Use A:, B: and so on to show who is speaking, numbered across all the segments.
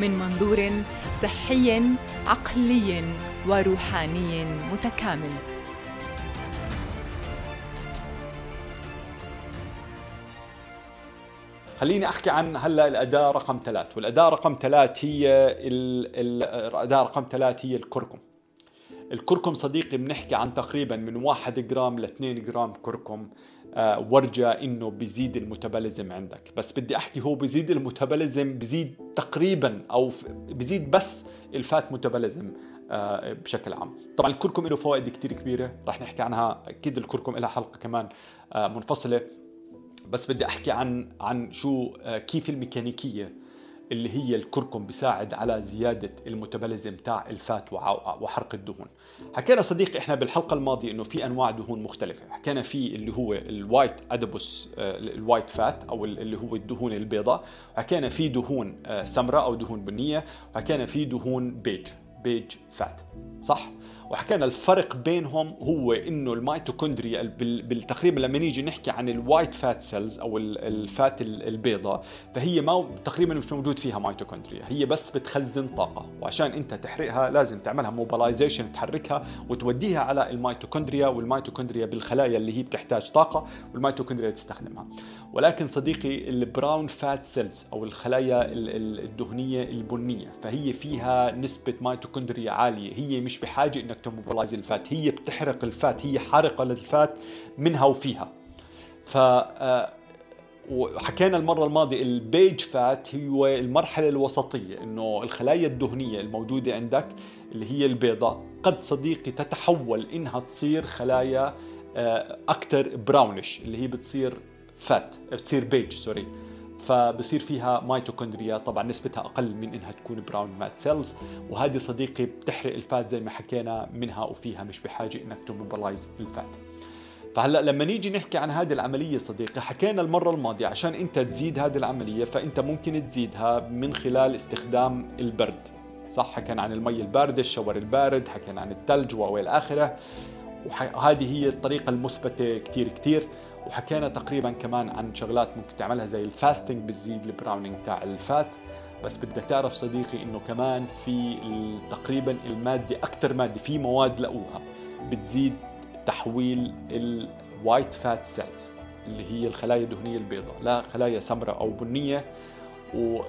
A: من منظور صحي عقلي وروحاني متكامل.
B: خليني أحكي عن هلأ الأداة رقم ثلاث والأداة رقم ثلاث هي الأداة رقم ثلاث هي الكركم. الكركم صديقي بنحكي عن تقريبا من 1 جرام ل 2 جرام كركم آه، ورجة إنه بيزيد الميتابوليزم عندك. بس بدي أحكي هو بيزيد الميتابوليزم بيزيد تقريبا أو بيزيد بس الفات ميتابوليزم آه، بشكل عام. طبعا الكركم له فوائد كثير كبيرة رح نحكي عنها أكيد الكركم لها حلقة كمان آه، منفصلة. بس بدي أحكي عن عن شو كيف الميكانيكية اللي هي الكركم بيساعد على زيادة الميتابوليزم تاع الفات وحرق الدهون. حكينا صديقي إحنا بالحلقة الماضية إنه في أنواع دهون مختلفة. حكينا في اللي هو ال white adipose ال white fat أو اللي هو الدهون البيضاء. حكينا في دهون آه، سمراء أو دهون بنية. وحكينا في دهون beige beige fat صح؟ وحكينا الفرق بينهم هو إنه الميتوكوندريا بالتقريبا لما نيجي نحكي عن ال white fat cells أو ال fat البيضاء فهي ما تقريبا مش موجود فيها ميتوكوندريا هي بس بتخزن طاقة وعشان أنت تحرقها لازم تعملها mobilization تحركها وتوديها على الميتوكوندريا والميتوكوندريا بالخلايا اللي هي بتحتاج طاقة والميتوكوندريا تستخدمها. ولكن صديقي ال brown fat cells أو الخلايا الدهنية البنية فهي فيها نسبة ميتوكوندريا عالية هي مش بحاجة إنك ت mobilize ال fat. هي بتحرق ال fat هي حارقة لل fat منها وفيها. ف آه، وحكينا المرة الماضية ال beige fat هو المرحلة الوسطية إنه الخلايا الدهنية الموجودة عندك اللي هي البيضاء قد صديقي تتحول إنها تصير خلايا آه، أكثر brownish اللي هي بتصير fat بتصير beige sorry فبصير فيها ميتوكوندريا طبعا نسبتها أقل من إنها تكون brown fat cells وهذه صديقي بتحرق ال fat زي ما حكينا منها وفيها مش بحاجة إنك ت mobilize ال fat. فهلأ لما نيجي نحكي عن هذه العملية صديقي حكينا المرة الماضية عشان أنت تزيد هذه العملية فأنت ممكن تزيدها من خلال استخدام البرد صح؟ حكينا عن المي البارده ال shower البارد حكينا عن الثلج والى آخره. وهذه هي الطريقة المثبتة كثير كثير وحكينا تقريبا كمان عن شغلات ممكن تعملها زي ال fasting بتزيد ال browning تاع ال fat. بس بدك تعرف صديقي إنه كمان في تقريبا المادة أكثر مادة في مواد لقوها بتزيد تحويل ال white fat cells اللي هي الخلايا الدهنية البيضاء لخلايا سمراء أو بنية.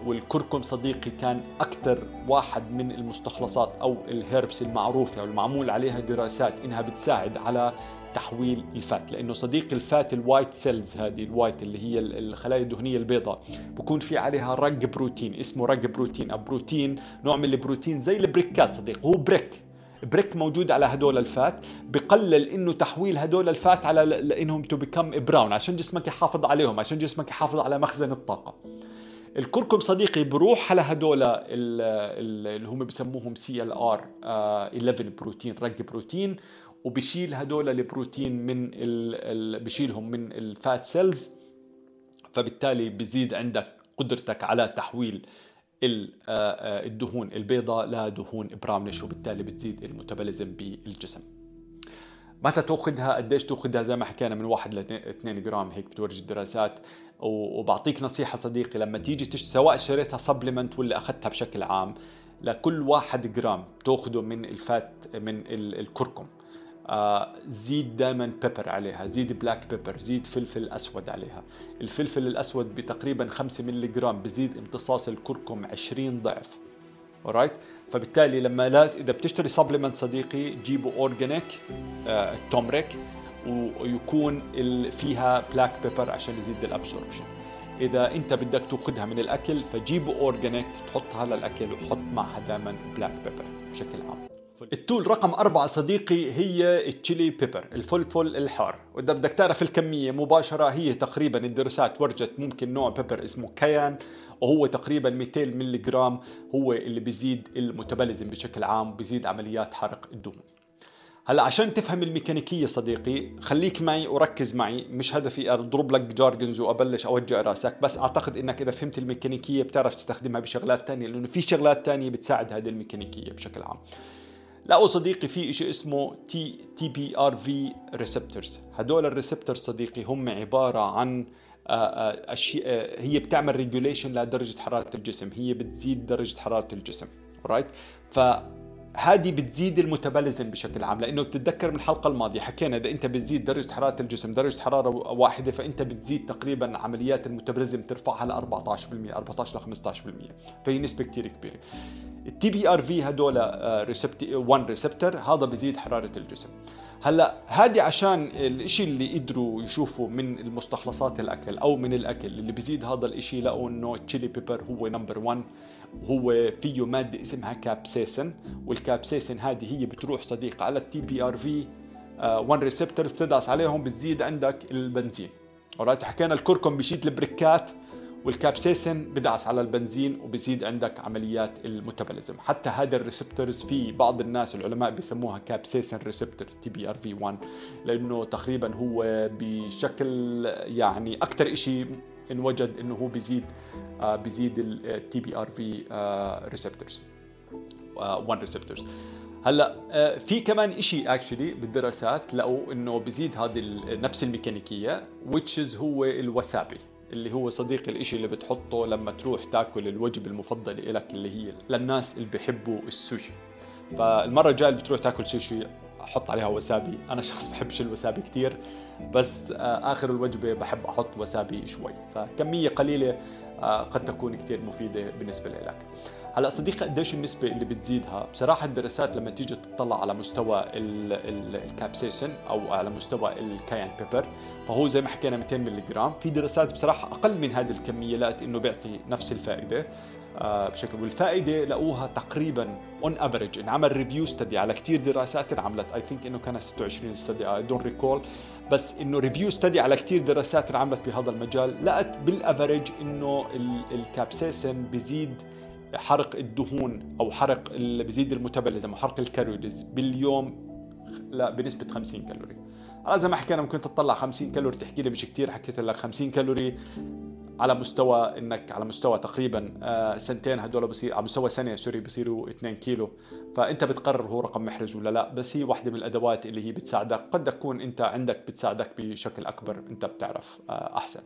B: والكركم صديقي كان أكثر واحد من المستخلصات أو ال herbs المعروفة والمعمول عليها دراسات إنها بتساعد على تحويل الفات لأنه صديق الفات الوايت سيلز هذه الوايت اللي هي الخلايا الدهنية البيضاء بكون في عليها رق بروتين اسمه رق بروتين. بروتين نوع من البروتين زي البريكات صديق هو بريك. بريك موجود على هدول الفات بقلل إنه تحويل هدول الفات على لانهم تو بيكم براون عشان جسمك يحافظ عليهم عشان جسمك يحافظ على مخزن الطاقة. الكركم صديقي بروح على هدول اللي هم بسموهم سي ال ار 11 بروتين رق بروتين وبشيل هدول البروتين من ال بشيلهم من ال fat cells فبالتالي بزيد عندك قدرتك على تحويل الدهون البيضاء لدهون brownish وبالتالي بتزيد ال metabolism بالجسم. متى تأخذها؟ قديش تأخذها؟ زي ما حكينا من 1 ل 2 جرام هيك بتورجي الدراسات. وبعطيك نصيحة صديقي لما تيجي تش... سواء اشتريتها supplement ولا أخذتها بشكل عام لكل 1 جرام تأخذه من ال fat من الكركم. زيد دائما pepper عليها زيد black pepper زيد فلفل أسود عليها. الفلفل الأسود بتقريبا 5 ملي جرام بزيد امتصاص الكركم 20 ضعف. Alright فبالتالي لما لا إذا بتشتري supplement صديقي جيبوا organic آه turmeric ويكون فيها black pepper عشان يزيد ال absorption إذا أنت بدك تأخذها من الأكل فجيبوا organic تحطها للاكل وحط معها دائما black pepper بشكل عام. ال tool رقم أربعة صديقي هي ال chili pepper الفلفل الحار. وإذا بدك تعرف الكمية مباشرة هي تقريبا الدراسات ورجت ممكن نوع pepper اسمه cayenne وهو تقريبا 200 ملي جرام هو اللي بيزيد ال metabolism بشكل عام بيزيد عمليات حرق الدهون. هلأ عشان تفهم الميكانيكية صديقي خليك معي وركز معي مش هدفي أضرب لك jargons وأبلش أوجع رأسك بس أعتقد إنك إذا فهمت الميكانيكية بتعرف تستخدمها بشغلات تانية لأنه في شغلات تانية بتساعد هذه الميكانيكية بشكل عام. لقوا صديقي في شيء اسمه T TRPV receptors هدول ال receptors صديقي هم عبارة عن آه، آه، اشياء آه، هي بتعمل regulation لدرجة حرارة الجسم. هي بتزيد درجة حرارة الجسم right ف هذه بتزيد ال metabolism بشكل عام لأنه بتتذكر من الحلقة الماضية حكينا إذا أنت بتزيد درجة حرارة الجسم درجة حرارة واحدة فأنت بتزيد تقريبا عمليات ال metabolism ترفعها ل 14% 14 ل 15% فهي نسبة كثير كبيرة. ال TRPV هدول 1 receptor هذا بزيد حرارة الجسم. هلأ هذه عشان الشيء اللي قدروا يشوفوا من المستخلصات الأكل أو من الأكل اللي بيزيد هذا الشيء لقوا إنه ال chili pepper هو number 1 هو فيه ماده اسمها capsaicin وال capsaicin هذه هي بتروح صديقي على ال TRPV 1 receptor بتدعس عليهم بتزيد عندك البنزين. Alright حكينا الكركم بيشيل البريكات وال capsaicin بدعس على البنزين وبزيد عندك عمليات ال metabolism. حتى هذا ال receptors في بعض الناس العلماء بيسموها capsaicin receptor TRPV 1 لأنه تقريبا هو بشكل يعني أكثر شيء انوجد إنه هو بيزيد آه بيزيد ال TRPV receptors 1 receptors هلأ آه في كمان شيء actually بالدراسات لقوا إنه بيزيد هذه نفس الميكانيكية which هو الوسابي اللي هو صديقي الإشي اللي بتحطه لما تروح تاكل الوجبة المفضلة لك اللي هي للناس اللي بيحبوا السوشي. فالمرة الجاية اللي بتروح تاكل سوشي أحط عليها وسابي. أنا شخص بحبش الوسابي كثير بس آه، آخر الوجبة بحب أحط وسابي شوي. فكمية قليلة آه، قد تكون كثير مفيدة بالنسبة لك. هلا صديقي قديش النسبة اللي بتزيدها؟ بصراحة الدراسات لما تيجي تطلع على مستوى ال capsaicin أو على مستوى ال cayenne pepper فهو زي ما حكينا 200 ملي جرام. في دراسات بصراحة أقل من هذه الكمية لقت إنه بيعطي نفس الفائدة. بشكل والفائده لقوها تقريبا on average انعمل review study على كثير دراسات انعملت. I think إنه كانت 26 study I don't recall بس إنه review study على كثير دراسات انعملت بهذا المجال. لقت بال average إنه ال capsaicin بيزيد حرق الدهون أو حرق بيزيد ال metabolism وحرق ال calories باليوم لا بنسبة 50 كالوري. هذا زي ما حكينا ممكن تطلع 50 كالوري تحكي لي مش كثير حكيت لك 50 كالوري. على مستوى إنك على مستوى تقريبا آه، سنتين هدول بصير على مستوى سنة سوري بصيروا 2 كيلو. فأنت بتقرر هو رقم محرز ولا لا بس هي واحدة من الأدوات اللي هي بتساعدك. قد تكون أنت عندك بتساعدك بشكل أكبر أنت بتعرف آه، أحسن.